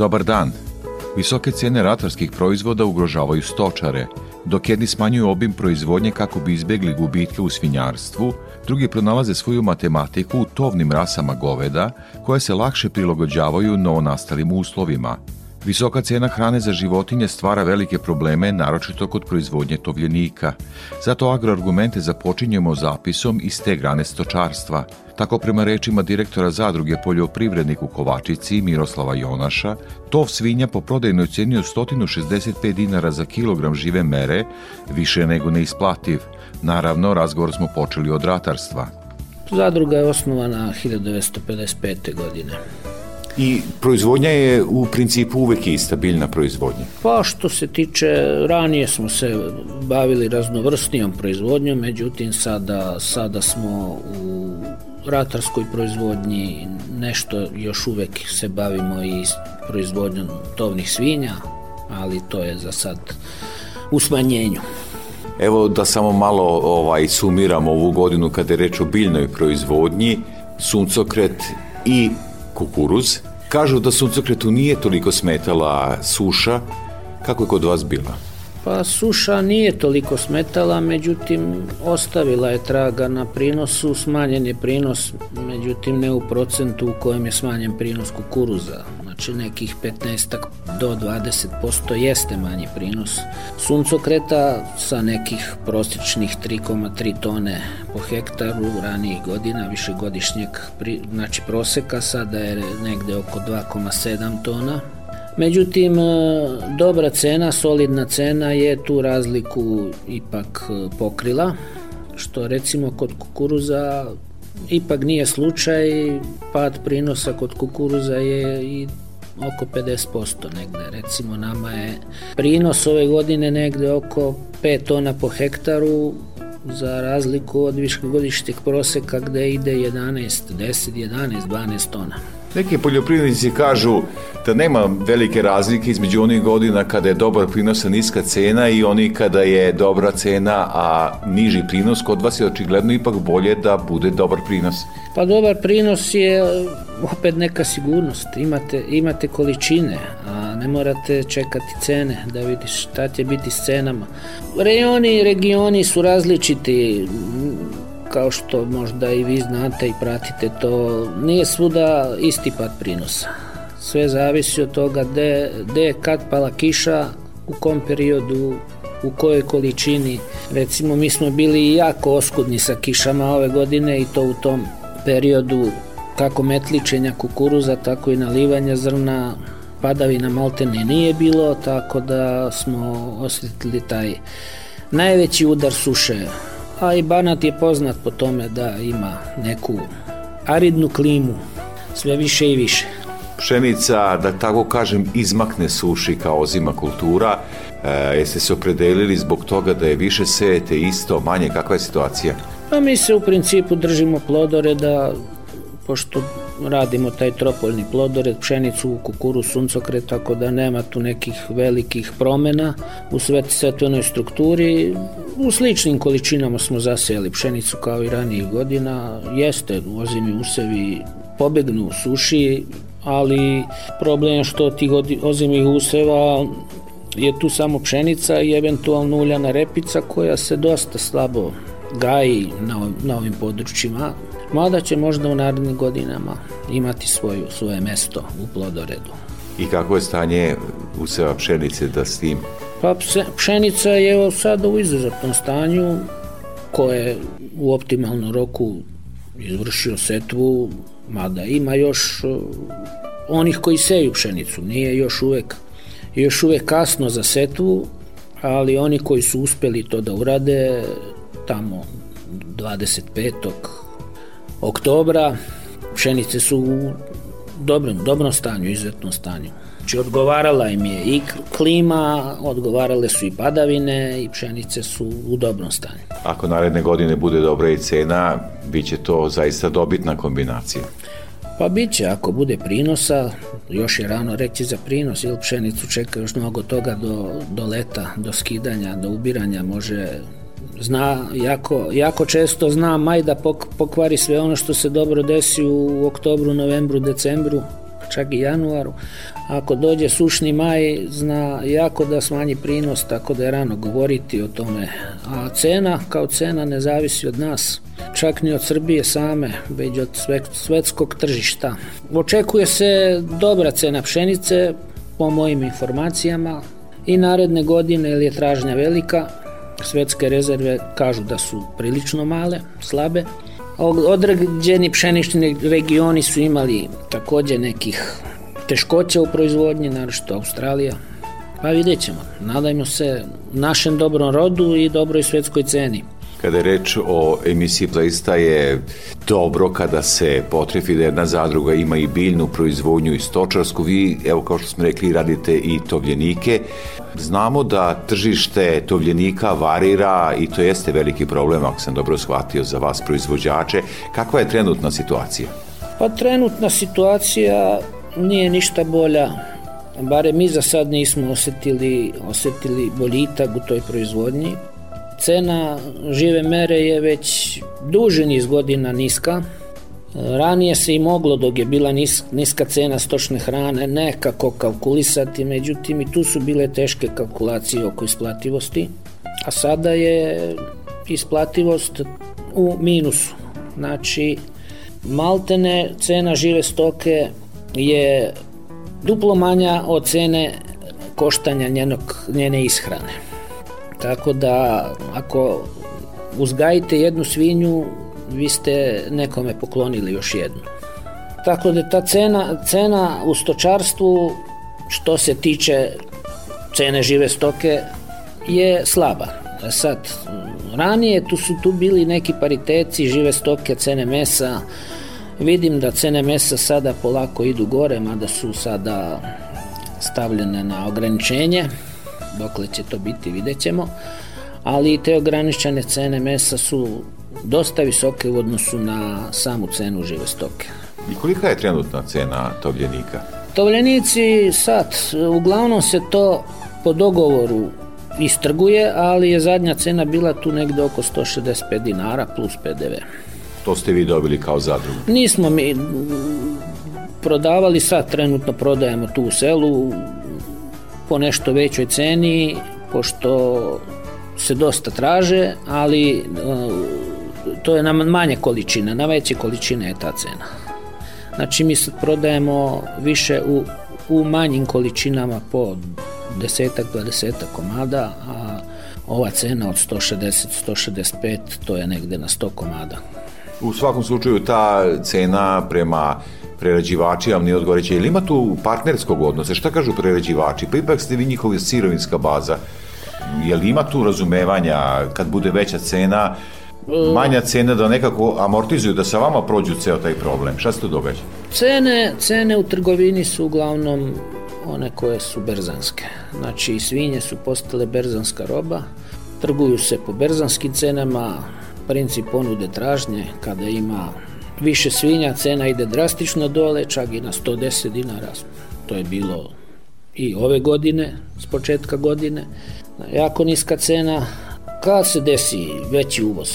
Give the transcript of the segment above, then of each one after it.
Dobar dan. Visoke cijene ratarskih proizvoda ugrožavaju stočare, dok jedni smanjuju obim proizvodnje kako bi izbjegli gubitke u svinjarstvu, drugi pronalaze svoju matematiku u tovnim rasama goveda koje se lakše prilagođavaju novonastalim uslovima. Visoka cijena hrane za životinje stvara velike probleme, naročito kod proizvodnje tovljenika. Zato agroargumente započinjemo zapisom iz te grane stočarstva. Tako prema rečima direktora zadruge poljoprivrednik u Kovačici Miroslava Jonaša, tov svinja po prodajnoj cijeni od 165 dinara za kilogram žive mere više nego neisplativ. Naravno, razgovor smo počeli od ratarstva. Zadruga je osnovana 1955. godine. I proizvodnja je u principu uvek ista, biljna proizvodnja? Pa što se tiče, ranije smo se bavili raznovrstnijom proizvodnjom, međutim sada, sada smo u ratarskoj proizvodnji nešto još uvek se bavimo i proizvodnjom tovnih svinja, ali to je za sad u smanjenju. Evo da samo malo ovaj sumiramo ovu godinu kada je reč o biljnoj proizvodnji, suncokret i kukuruz. Kažu da suncokretu nije toliko smetala suša. Kako je kod vas bila? Pa suša nije toliko smetala, međutim ostavila je traga na prinosu, smanjen je prinos, međutim ne u procentu u kojem je smanjen prinos kukuruza. Znači nekih 15 do 20% jeste manji prinos suncokreta sa nekih prosječnih 3,3 tone po hektaru ranijih godina, višegodišnjeg znači proseka, sada je negde oko 2,7 tona Međutim, e, dobra cena, solidna cena je tu razliku ipak e, pokrila, što recimo kod kukuruza ipak nije slučaj, pad prinosa kod kukuruza je i oko 50% negde. Recimo nama je prinos ove godine negde oko 5 tona po hektaru, za razliku od višegodišnjeg proseka gde ide 11, 10, 11, 12 tona. Neki poljoprivrednici kažu da nema velike razlike između onih godina kada je dobar prinos, a niska cena i oni kada je dobra cena, a niži prinos. Kod vas je očigledno ipak bolje da bude dobar prinos. Pa dobar prinos je opet neka sigurnost. Imate, imate količine, a ne morate čekati cene da vidiš šta će biti s cenama. Rejoni i regioni su različiti kao što možda i vi znate i pratite to, nije svuda isti pad prinosa. Sve zavisi od toga gde, gde je kad pala kiša, u kom periodu, u kojoj količini. Recimo mi smo bili jako oskudni sa kišama ove godine i to u tom periodu kako metličenja kukuruza, tako i nalivanja zrna, padavina maltene nije bilo, tako da smo osjetili taj najveći udar suše a i Banat je poznat po tome da ima neku aridnu klimu, sve više i više. Pšenica, da tako kažem, izmakne suši kao ozima kultura. E, jeste se opredelili zbog toga da je više sejete isto, manje, kakva je situacija? Pa mi se u principu držimo plodore da, pošto radimo taj tropoljni plodored, pšenicu, kukuru, suncokret, tako da nema tu nekih velikih promena u svet svetonoj strukturi. U sličnim količinama smo zasejali pšenicu kao i ranijih godina. Jeste, ozimi usevi pobegnu u suši, ali problem je što tih ozimih useva je tu samo pšenica i eventualno uljana repica koja se dosta slabo gaji na, na ovim područjima mada će možda u narednim godinama imati svoju, svoje mesto u plodoredu. I kako je stanje useva pšenice da s tim? Pa pšenica je sada u izuzetnom stanju koje u optimalnom roku izvršio setvu, mada ima još onih koji seju pšenicu, nije još uvek još uvek kasno za setvu, ali oni koji su uspeli to da urade tamo 25. oktobra pšenice su u dobrom, dobrom stanju, izuzetnom stanju. Znači odgovarala im je i klima, odgovarale su i padavine i pšenice su u dobrom stanju. Ako naredne godine bude dobra i cena, bit će to zaista dobitna kombinacija. Pa bit će, ako bude prinosa, još je rano reći za prinos, jer pšenicu čeka još mnogo toga do, do leta, do skidanja, do ubiranja, može zna, jako, jako često zna maj da pokvari sve ono što se dobro desi u oktobru, novembru, decembru, čak i januaru. Ako dođe sušni maj, zna jako da smanji prinos, tako da je rano govoriti o tome. A cena, kao cena, ne zavisi od nas, čak ni od Srbije same, već od svetskog tržišta. Očekuje se dobra cena pšenice, po mojim informacijama, i naredne godine, jer je tražnja velika, svetske rezerve kažu da su prilično male, slabe, Određeni pšenični regioni su imali takođe nekih teškoća u proizvodnji, naročito Australija. Pa vidjet ćemo. Nadajmo se našem dobrom rodu i dobroj svetskoj ceni. Kada je reč o emisiji zaista je dobro kada se potrefi da jedna zadruga ima i biljnu proizvodnju i stočarsku. Vi, evo kao što smo rekli, radite i tovljenike. Znamo da tržište tovljenika varira i to jeste veliki problem, ako sam dobro shvatio, za vas proizvođače. Kakva je trenutna situacija? Pa trenutna situacija nije ništa bolja bare mi za sad nismo osetili, osetili boljitak u toj proizvodnji. Cena žive mere je već duži niz godina niska. Ranije se i moglo dok je bila nis, niska cena stočne hrane nekako kalkulisati, međutim i tu su bile teške kalkulacije oko isplativosti, a sada je isplativost u minusu. Znači, maltene cena žive stoke je duplo manja od cene koštanja njenog, njene ishrane. Tako da ako uzgajite jednu svinju, vi ste nekome poklonili još jednu. Tako da ta cena, cena u stočarstvu što se tiče cene žive stoke je slaba. Sad, ranije tu su tu bili neki pariteci žive stoke, cene mesa. Vidim da cene mesa sada polako idu gore, mada su sada stavljene na ograničenje dokle će to biti vidjet ćemo, ali te ograničene cene mesa su dosta visoke u odnosu na samu cenu žive stoke. I kolika je trenutna cena tovljenika? Tovljenici sad, uglavnom se to po dogovoru istrguje, ali je zadnja cena bila tu negde oko 165 dinara plus PDV. To ste vi dobili kao zadrugu? Nismo mi prodavali, sad trenutno prodajemo tu u selu, po nešto većoj ceni, pošto se dosta traže, ali e, to je na manje količine, na veće količine je ta cena. Znači mi sad prodajemo više u, u manjim količinama po desetak, dvadesetak komada, a ova cena od 160, 165, to je negde na 100 komada. U svakom slučaju ta cena prema prerađivači vam nije odgovoreće. Ili ima tu partnerskog odnosa? Šta kažu prerađivači? Pa ipak ste vi njihova sirovinska baza. Je li ima tu razumevanja kad bude veća cena, manja cena da nekako amortizuju, da sa vama prođu ceo taj problem? Šta se tu događa? Cene, cene u trgovini su uglavnom one koje su berzanske. Znači, svinje su postale berzanska roba, trguju se po berzanskim cenama, princip ponude tražnje, kada ima više svinja, cena ide drastično dole, čak i na 110 dinara. To je bilo i ove godine, s početka godine. Jako niska cena. Kad se desi veći uvoz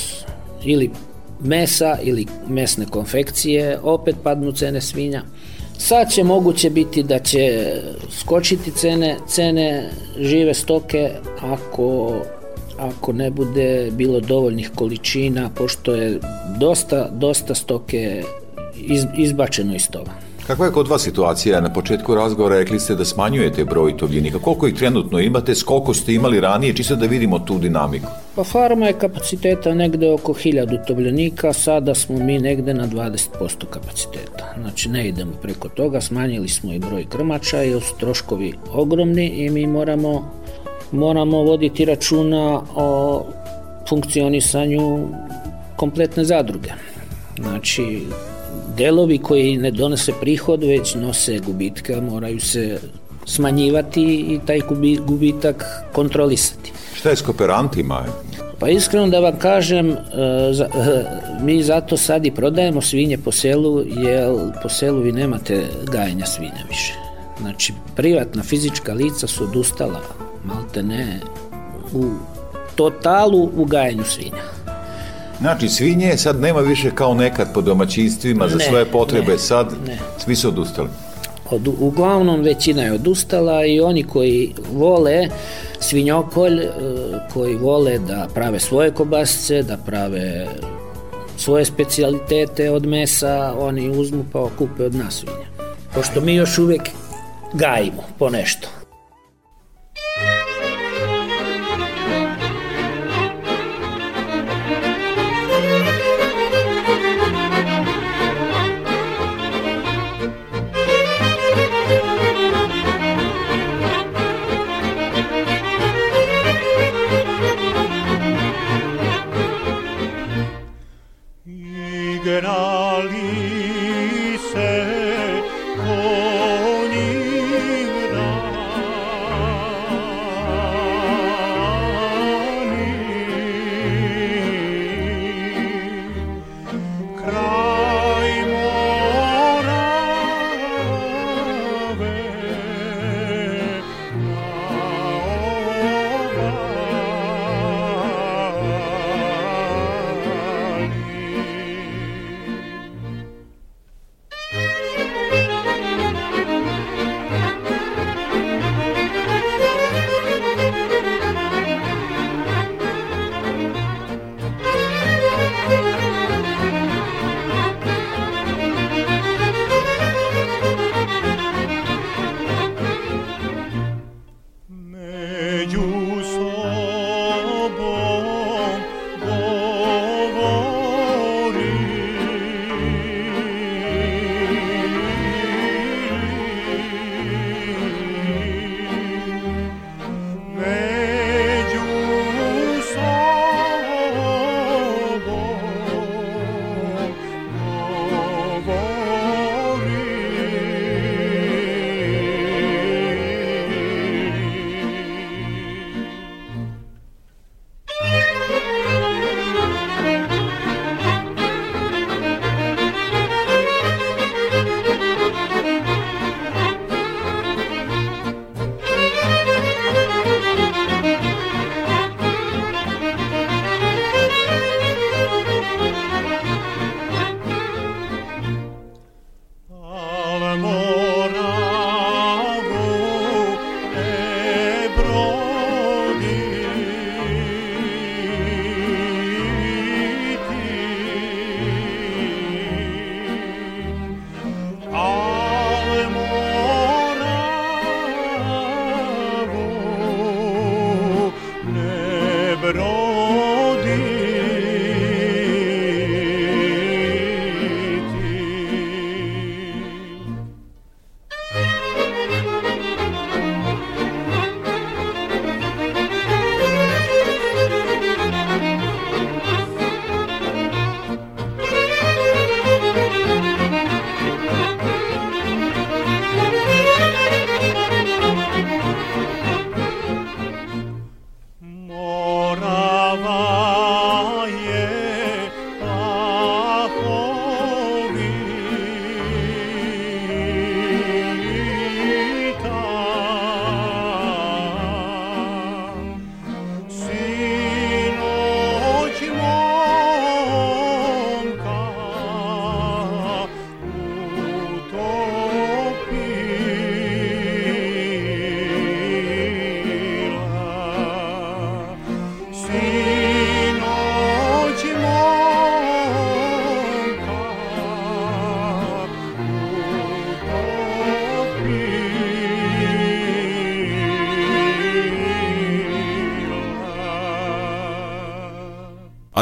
ili mesa ili mesne konfekcije, opet padnu cene svinja. Sad će moguće biti da će skočiti cene, cene žive stoke ako ako ne bude bilo dovoljnih količina, pošto je dosta, dosta stoke iz, izbačeno iz toga. Kakva je kod vas situacija? Na početku razgovora rekli ste da smanjujete broj tovljenika. Koliko ih trenutno imate, s koliko ste imali ranije, čisto da vidimo tu dinamiku? Pa farma je kapaciteta negde oko 1000 tovljenika, sada smo mi negde na 20% kapaciteta. Znači ne idemo preko toga, smanjili smo i broj krmača jer su troškovi ogromni i mi moramo, moramo voditi računa o funkcionisanju kompletne zadruge. Znači, delovi koji ne donose prihod, već nose gubitka, moraju se smanjivati i taj gubitak kontrolisati. Šta je s kooperantima? Pa iskreno da vam kažem, e, mi zato sad i prodajemo svinje po selu, jer po selu vi nemate gajenja svinja više. Znači, privatna fizička lica su odustala, malte ne, u totalu u gajenju svinja. Znači, svinje sad nema više kao nekad po domaćinstvima za ne, svoje potrebe, ne, sad ne. svi su odustali. Od, uglavnom većina je odustala i oni koji vole svinjokolj, e, koji vole da prave svoje kobasice, da prave svoje specialitete od mesa, oni uzmu pa kupe od nas svinja. Pošto mi još uvek gajimo po nešto. in our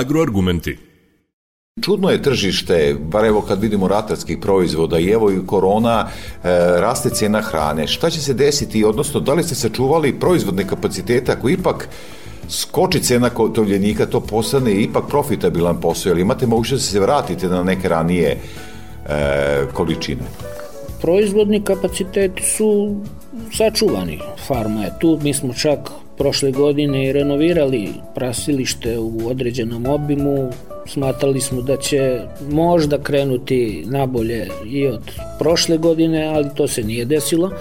Agroargumenti. Čudno je tržište, bar evo kad vidimo ratarskih proizvoda i evo i korona, e, raste cijena hrane. Šta će se desiti, odnosno da li ste sačuvali proizvodne kapacitete ako ipak skoči cena tovljenika, to postane ipak profitabilan posao, ili imate mogućnost da se vratite na neke ranije e, količine? Proizvodni kapaciteti su sačuvani. Farma je tu, mi smo čak prošle godine renovirali prasilište u određenom obimu. Smatrali smo da će možda krenuti nabolje i od prošle godine, ali to se nije desilo.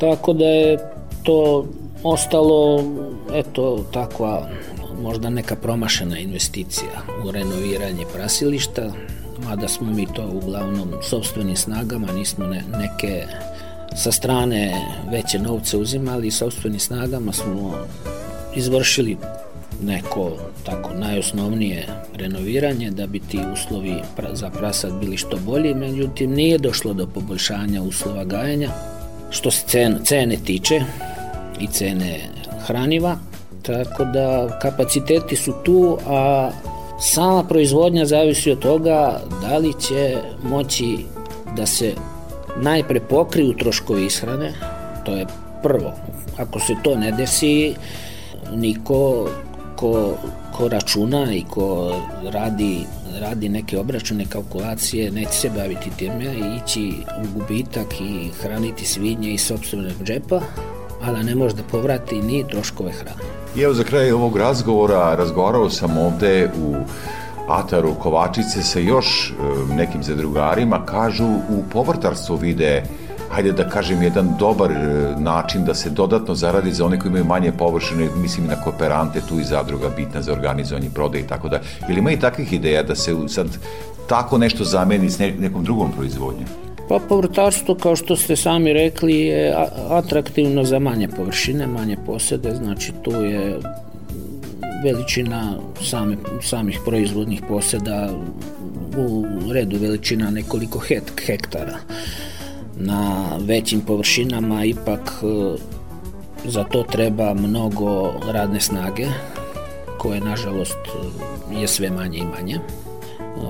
Tako da je to ostalo, eto, takva možda neka promašena investicija u renoviranje prasilišta, mada smo mi to uglavnom sobstvenim snagama, nismo ne, neke sa strane veće novce uzimali i sobstvenim snagama smo izvršili neko tako najosnovnije renoviranje da bi ti uslovi za prasad bili što bolji, međutim nije došlo do poboljšanja uslova gajenja. Što se cene, cene tiče i cene hraniva, tako da kapaciteti su tu, a sama proizvodnja zavisi od toga da li će moći da se najpre pokriju troškovi ishrane, to je prvo. Ako se to ne desi, niko ko, ko računa i ko radi, radi neke obračune, kalkulacije, neće se baviti time ići u gubitak i hraniti svinje iz sobstvenog džepa, a da ne može da povrati ni troškove hrane. I evo za kraj ovog razgovora razgovarao sam ovde u Ataru Kovačice sa još e, nekim zadrugarima kažu u povrtarstvu vide hajde da kažem, jedan dobar e, način da se dodatno zaradi za one koji imaju manje površine, mislim na kooperante, tu i zadruga bitna za organizovanje prodaje i tako da. Ili ima i takvih ideja da se sad tako nešto zameni s nekom drugom proizvodnjom? Pa povrtarstvo, kao što ste sami rekli, je atraktivno za manje površine, manje posede, znači tu je veličina same, samih proizvodnih poseda u redu veličina nekoliko hektara. Na većim površinama ipak e, za to treba mnogo radne snage koje nažalost je sve manje i manje.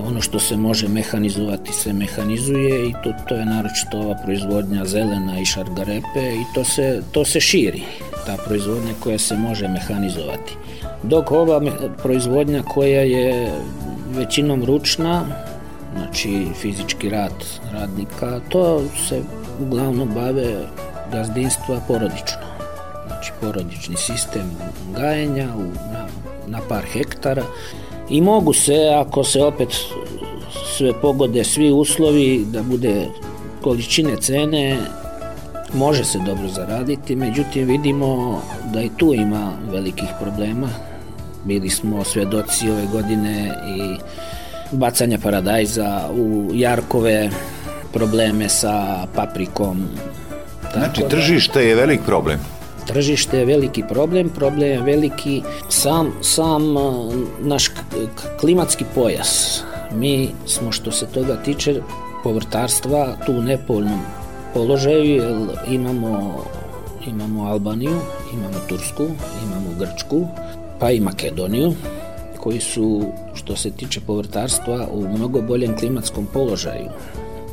Ono što se može mehanizovati se mehanizuje i to, to je naročito ova proizvodnja zelena i šargarepe i to se, to se širi, ta proizvodnja koja se može mehanizovati. Dok ova proizvodnja koja je većinom ručna, znači fizički rad radnika, to se uglavnom bave gazdinstva porodično. Znači porodični sistem gajenja u, na, na par hektara i mogu se, ako se opet sve pogode, svi uslovi, da bude količine cene, može se dobro zaraditi, međutim vidimo da i tu ima velikih problema. Bili smo svedoci ove godine i bacanja paradajza u jarkove, probleme sa paprikom. Znači, da, tržište je velik problem. Tržište je veliki problem, problem je veliki sam, sam naš klimatski pojas. Mi smo što se toga tiče povrtarstva tu u nepovoljnom položaju jer imamo, imamo Albaniju, imamo Tursku, imamo Grčku, pa i Makedoniju koji su što se tiče povrtarstva u mnogo boljem klimatskom položaju.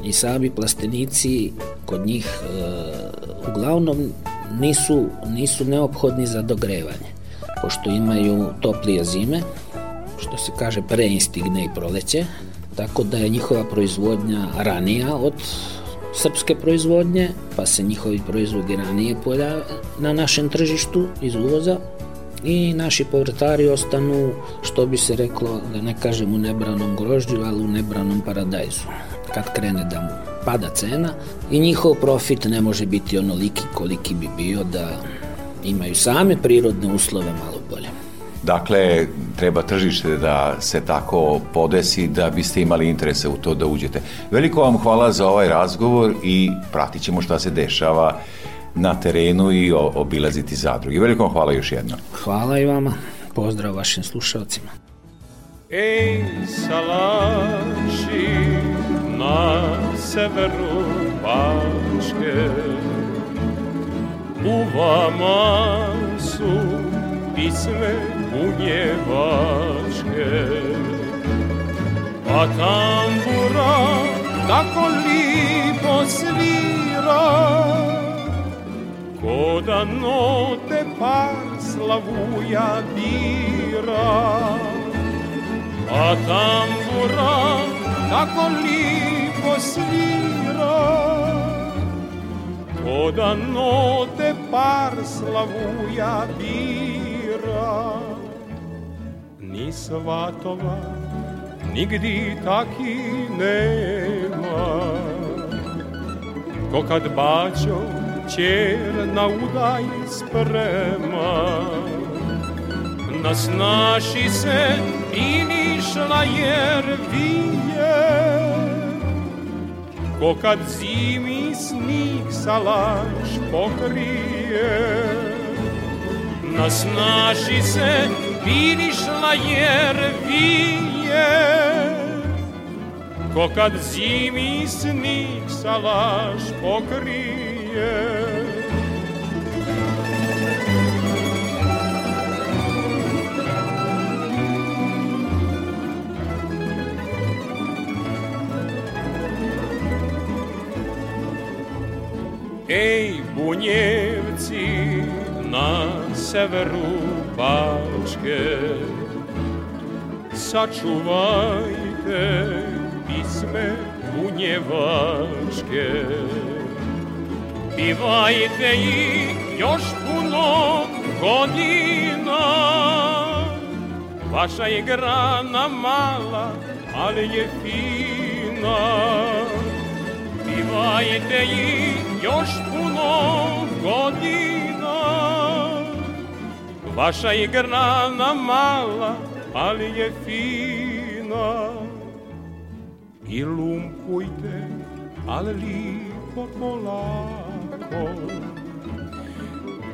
I sami plastenici kod njih e, uglavnom nisu, nisu neophodni za dogrevanje, pošto imaju toplije zime, što se kaže preinstigne i proleće, tako da je njihova proizvodnja ranija od srpske proizvodnje, pa se njihovi proizvodi ranije pojave na našem tržištu iz uvoza i naši povrtari ostanu, što bi se reklo, da ne kažem u nebranom grožđu, ali u nebranom paradajzu. Kad krene da mu pada cena i njihov profit ne može biti onoliki koliki bi bio da imaju same prirodne uslove malo bolje. Dakle, treba tržište da se tako podesi da biste imali interese u to da uđete. Veliko vam hvala za ovaj razgovor i pratit ćemo šta se dešava na terenu i obilaziti zadruge. Veliko vam hvala još jednom. Hvala i vama. Pozdrav vašim slušalcima. Ej, salaši, na severu Bačke U vama su pisme bunjevačke. A tambura tako lipo svira, ko da note par slavuja dira. A tambura tako lipo svira, ko da note par slavuja dira. Ni svatova, nigdi taki nema, ko kad bačo čer na udaj sprema. Nas naši se inišla jer vije, ko kad zimi snig salaš pokrije. Nas naši se vinišla jer vije, ko kad zimi snig salaš pokrije. Ej, bunjevci na severu Bačke, sačuvajte pisme bunjevačke. Pivajte ih još puno godina, vaša je grana mala, ali je fina. Pivajte ih još puno godina, vaša je grana mala, ali je fina. I lumpujte, ali lipo polako,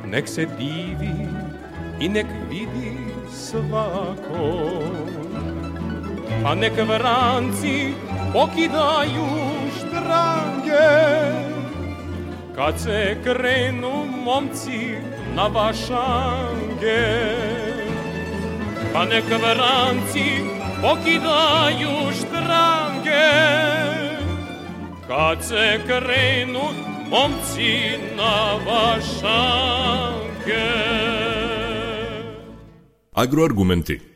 nek se divi i nek vidi svako. Pa nek vranci pokidaju štrange, kad se krenu momci na vašange. Pa nek vranci pokidaju štrange, kad se krenu momci na vašange. Agroargumenti.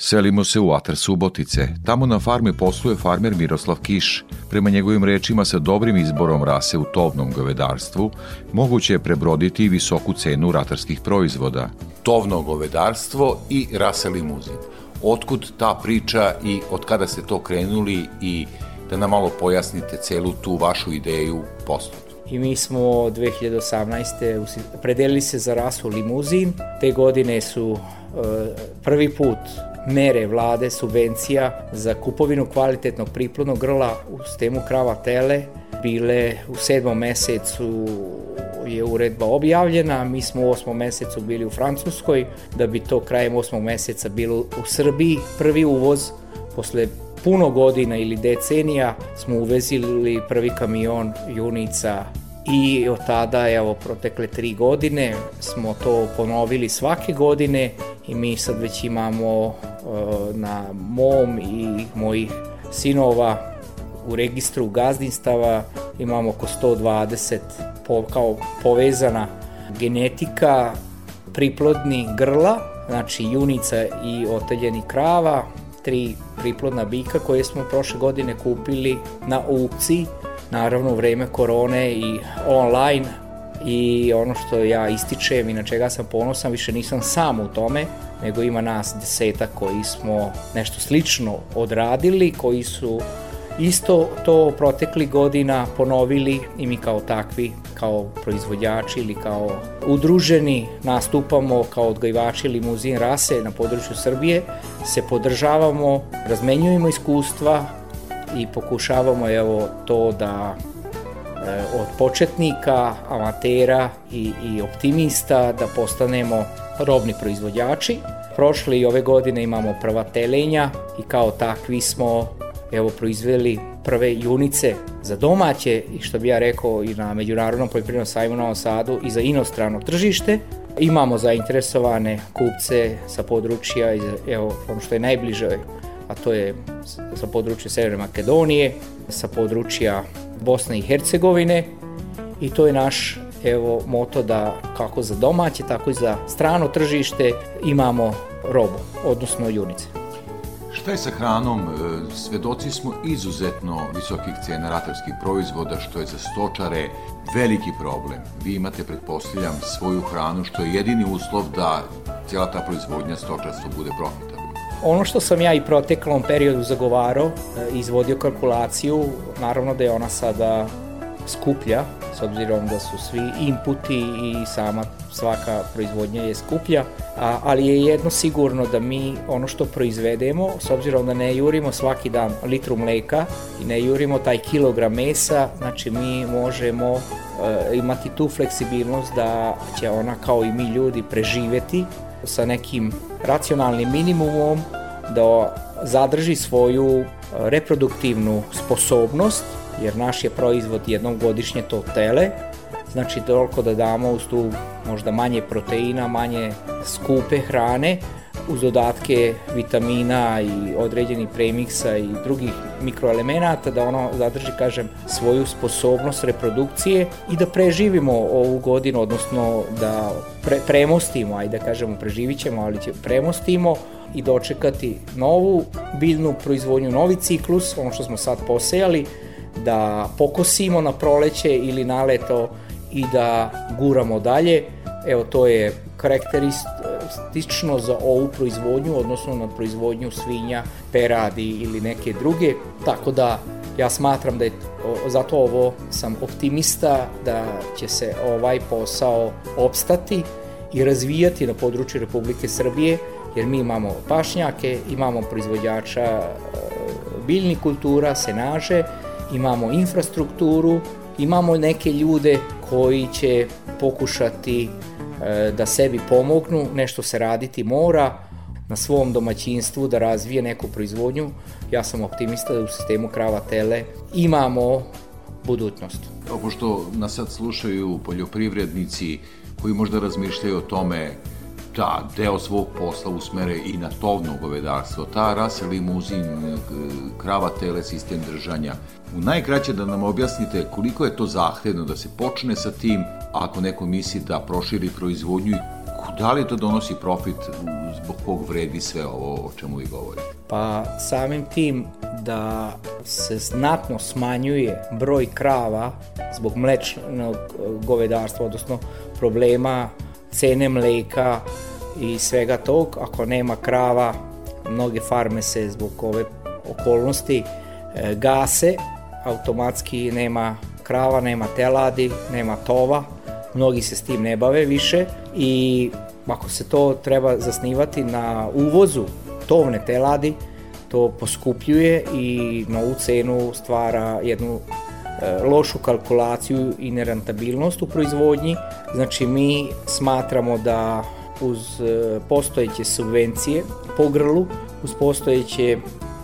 Selimo se u Atar Subotice. Tamo na farmi posluje farmer Miroslav Kiš. Prema njegovim rečima sa dobrim izborom rase u tovnom govedarstvu moguće je prebroditi i visoku cenu ratarskih proizvoda. tovno govedarstvo i rasa limuzin. Otkud ta priča i od kada ste to krenuli i da nam malo pojasnite celu tu vašu ideju poslu. i mi smo 2018. usi- predelili se za rasu limuzin. Te godine su e, prvi put mere vlade subvencija za kupovinu kvalitetnog priplodnog grla u sistemu krava tele bile u sedmom mesecu je uredba objavljena, mi smo u osmom mesecu bili u Francuskoj, da bi to krajem osmog meseca bilo u Srbiji prvi uvoz posle puno godina ili decenija smo uvezili prvi kamion junica i od tada, evo, protekle tri godine smo to ponovili svake godine i mi sad već imamo e, na mom i mojih sinova u registru gazdinstava imamo oko 120 po, kao povezana genetika priplodni grla, znači junica i oteljeni krava, tri priplodna bika koje smo prošle godine kupili na aukciji, naravno u vreme korone i online i ono što ja ističem i na čega sam ponosan, više nisam sam u tome, nego ima nas desetak koji smo nešto slično odradili, koji su isto to protekli godina ponovili i mi kao takvi, kao proizvođači ili kao udruženi nastupamo kao odgajivači limuzin rase na području Srbije, se podržavamo, razmenjujemo iskustva i pokušavamo evo to da e, od početnika, amatera i, i optimista da postanemo robni proizvođači. Prošle i ove godine imamo prva telenja i kao takvi smo evo proizveli prve junice za domaće i što bi ja rekao i na Međunarodnom poljoprivrednom sajmu u Novom Sadu i za inostrano tržište. Imamo zainteresovane kupce sa područja, evo, ono što je najbliže, a to je sa područja Severne Makedonije, sa područja Bosne i Hercegovine i to je naš evo moto da kako za domaće, tako i za strano tržište imamo robu, odnosno junice. Šta je sa hranom? E, svedoci smo izuzetno visokih cena ratarskih proizvoda, što je za stočare veliki problem. Vi imate, pretpostavljam, svoju hranu, što je jedini uslov da cijela ta proizvodnja stočarstva bude profitabilna. Ono što sam ja i proteklom periodu zagovarao, e, izvodio kalkulaciju, naravno da je ona sada skuplja, s obzirom da su svi inputi i sama svaka proizvodnja je skuplja, ali je jedno sigurno da mi ono što proizvedemo, s obzirom da ne jurimo svaki dan litru mleka i ne jurimo taj kilogram mesa, znači mi možemo e, imati tu fleksibilnost da će ona kao i mi ljudi preživeti sa nekim racionalnim minimumom da zadrži svoju reproduktivnu sposobnost jer naš je proizvod jednom godišnje to tele, znači toliko da damo uz tu možda manje proteina, manje skupe hrane, uz dodatke vitamina i određenih premiksa i drugih mikroelemenata da ono zadrži, kažem, svoju sposobnost reprodukcije i da preživimo ovu godinu, odnosno da pre, premostimo, ajde da kažemo preživit ćemo, ali će premostimo i dočekati novu biljnu proizvodnju, novi ciklus, ono što smo sad posejali, da pokosimo na proleće ili na leto i da guramo dalje. Evo to je karakteristično za ovu proizvodnju, odnosno na proizvodnju svinja, peradi ili neke druge. Tako da ja smatram da je zato ovo sam optimista da će se ovaj posao opstati i razvijati na području Republike Srbije, jer mi imamo pašnjake, imamo proizvođača e, biljnih kultura, senaže, imamo infrastrukturu, imamo neke ljude koji će pokušati da sebi pomognu, nešto se raditi mora, na svom domaćinstvu da razvije neku proizvodnju. Ja sam optimista da u sistemu krava tele imamo budućnost. Pošto nas sad slušaju poljoprivrednici koji možda razmišljaju o tome da deo svog posla usmere i na tovno govedarstvo, ta rasa limuzin, krava tele, sistem držanja. U najkraće da nam objasnite koliko je to zahtevno da se počne sa tim, ako neko misli da proširi proizvodnju da li to donosi profit zbog kog vredi sve ovo o čemu vi govorite? Pa samim tim da se znatno smanjuje broj krava zbog mlečnog govedarstva, odnosno problema cene mleka i svega tog. Ako nema krava, mnoge farme se zbog ove okolnosti e, gase, automatski nema krava, nema teladi, nema tova, mnogi se s tim ne bave više. I ako se to treba zasnivati na uvozu tovne teladi, to poskupljuje i novu cenu stvara jednu lošu kalkulaciju i nerentabilnost u proizvodnji. Znači mi smatramo da uz e, postojeće subvencije po grlu, uz postojeće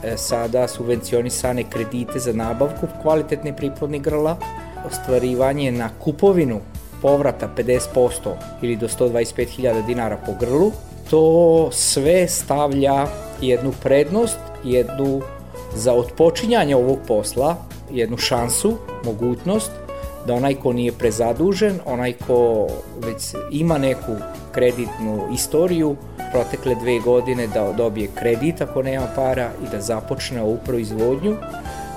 e, sada subvencionisane kredite za nabavku kvalitetne priplodnih grla, ostvarivanje na kupovinu povrata 50% ili do 125.000 dinara po grlu, to sve stavlja jednu prednost, jednu za otpočinjanje ovog posla, jednu šansu, mogućnost da onaj ko nije prezadužen, onaj ko već ima neku kreditnu istoriju, protekle dve godine da dobije kredit ako nema para i da započne ovu proizvodnju.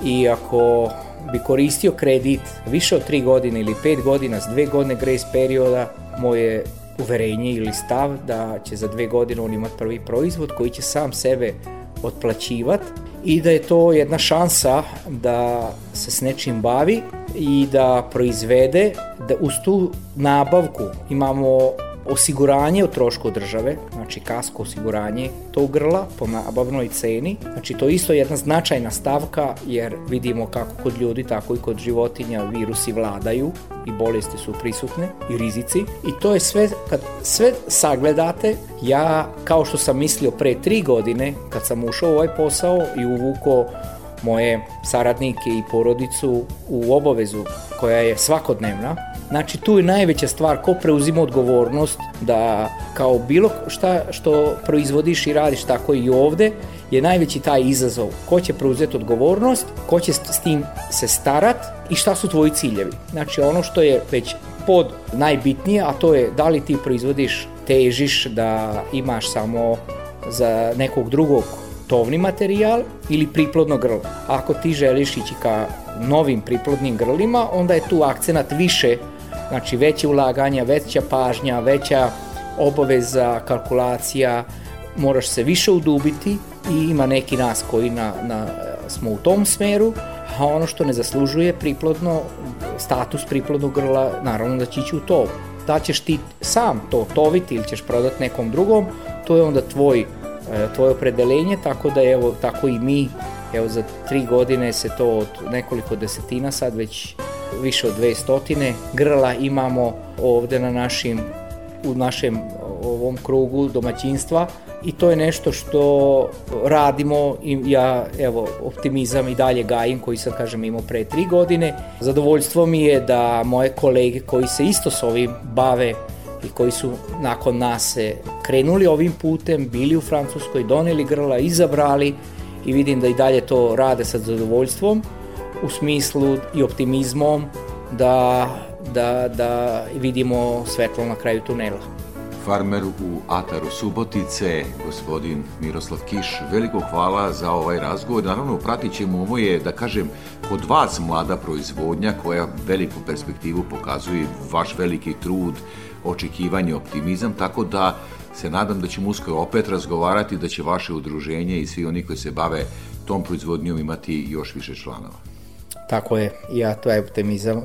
I ako bi koristio kredit više od 3 godine ili 5 godina s dve godine grace perioda, moje uverenje ili stav da će za dve godine on imati prvi proizvod koji će sam sebe otplaćivati i da je to jedna šansa da se s nečim bavi i da proizvede, da uz tu nabavku imamo osiguranje o trošku države, znači kasko osiguranje tog grla po nabavnoj ceni. Znači to je isto jedna značajna stavka jer vidimo kako kod ljudi, tako i kod životinja virusi vladaju i bolesti su prisutne i rizici i to je sve, kad sve sagledate, ja kao što sam mislio pre tri godine kad sam ušao u ovaj posao i uvuko moje saradnike i porodicu u obavezu koja je svakodnevna, Znači tu je najveća stvar ko preuzima odgovornost da kao bilo šta što proizvodiš i radiš tako i ovde je najveći taj izazov. Ko će preuzeti odgovornost, ko će s tim se starat i šta su tvoji ciljevi. Znači ono što je već pod najbitnije, a to je da li ti proizvodiš, težiš da imaš samo za nekog drugog tovni materijal ili priplodno grlo. Ako ti želiš ići ka novim priplodnim grlima, onda je tu akcenat više, znači veće ulaganja, veća pažnja, veća obaveza, kalkulacija, moraš se više udubiti i ima neki nas koji na, na, smo u tom smeru, a ono što ne zaslužuje priplodno, status priplodnog grla, naravno da će ići u to. Da ćeš ti sam to toviti ili ćeš prodati nekom drugom, to je onda tvoj, e, tvoje opredelenje, tako da evo, tako i mi, evo za tri godine se to od nekoliko desetina, sad već više od dve stotine grla imamo ovde na našim, u našem ovom krugu domaćinstva, i to je nešto što radimo i ja evo optimizam i dalje gajim koji sam kažem imao pre tri godine. Zadovoljstvo mi je da moje kolege koji se isto s ovim bave i koji su nakon nas se krenuli ovim putem, bili u Francuskoj, doneli grla, izabrali i vidim da i dalje to rade sa zadovoljstvom u smislu i optimizmom da, da, da vidimo svetlo na kraju tunela farmer u Ataru Subotice, gospodin Miroslav Kiš. Veliko hvala za ovaj razgovor. Naravno, pratit ćemo ovo je, da kažem, kod vas mlada proizvodnja koja veliku perspektivu pokazuje vaš veliki trud, očekivanje, optimizam, tako da se nadam da ćemo uskoro opet razgovarati, da će vaše udruženje i svi oni koji se bave tom proizvodnjom imati još više članova. Tako je, ja taj optimizam uh,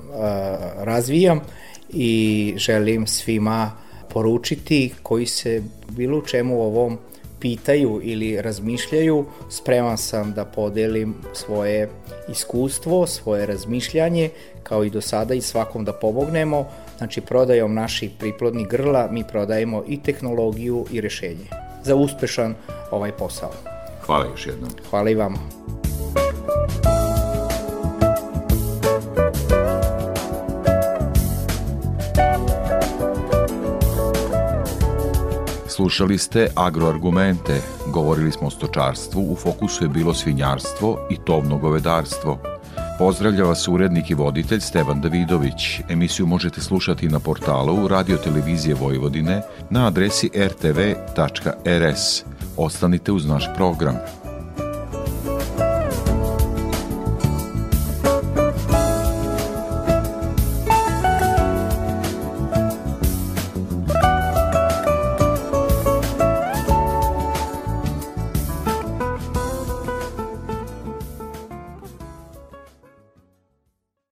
razvijam i želim svima poručiti koji se bilo čemu ovom pitaju ili razmišljaju, spreman sam da podelim svoje iskustvo, svoje razmišljanje, kao i do sada i svakom da pomognemo. Znači, prodajom naših priplodnih grla mi prodajemo i tehnologiju i rešenje za uspešan ovaj posao. Hvala još jednom. Hvala i vama. Slušali ste agroargumente, govorili smo o stočarstvu, u fokusu je bilo svinjarstvo i tovno govedarstvo. Pozdravlja vas urednik i voditelj Stevan Davidović. Emisiju možete slušati na portalu Radio Televizije Vojvodine na adresi rtv.rs. Ostanite uz naš program.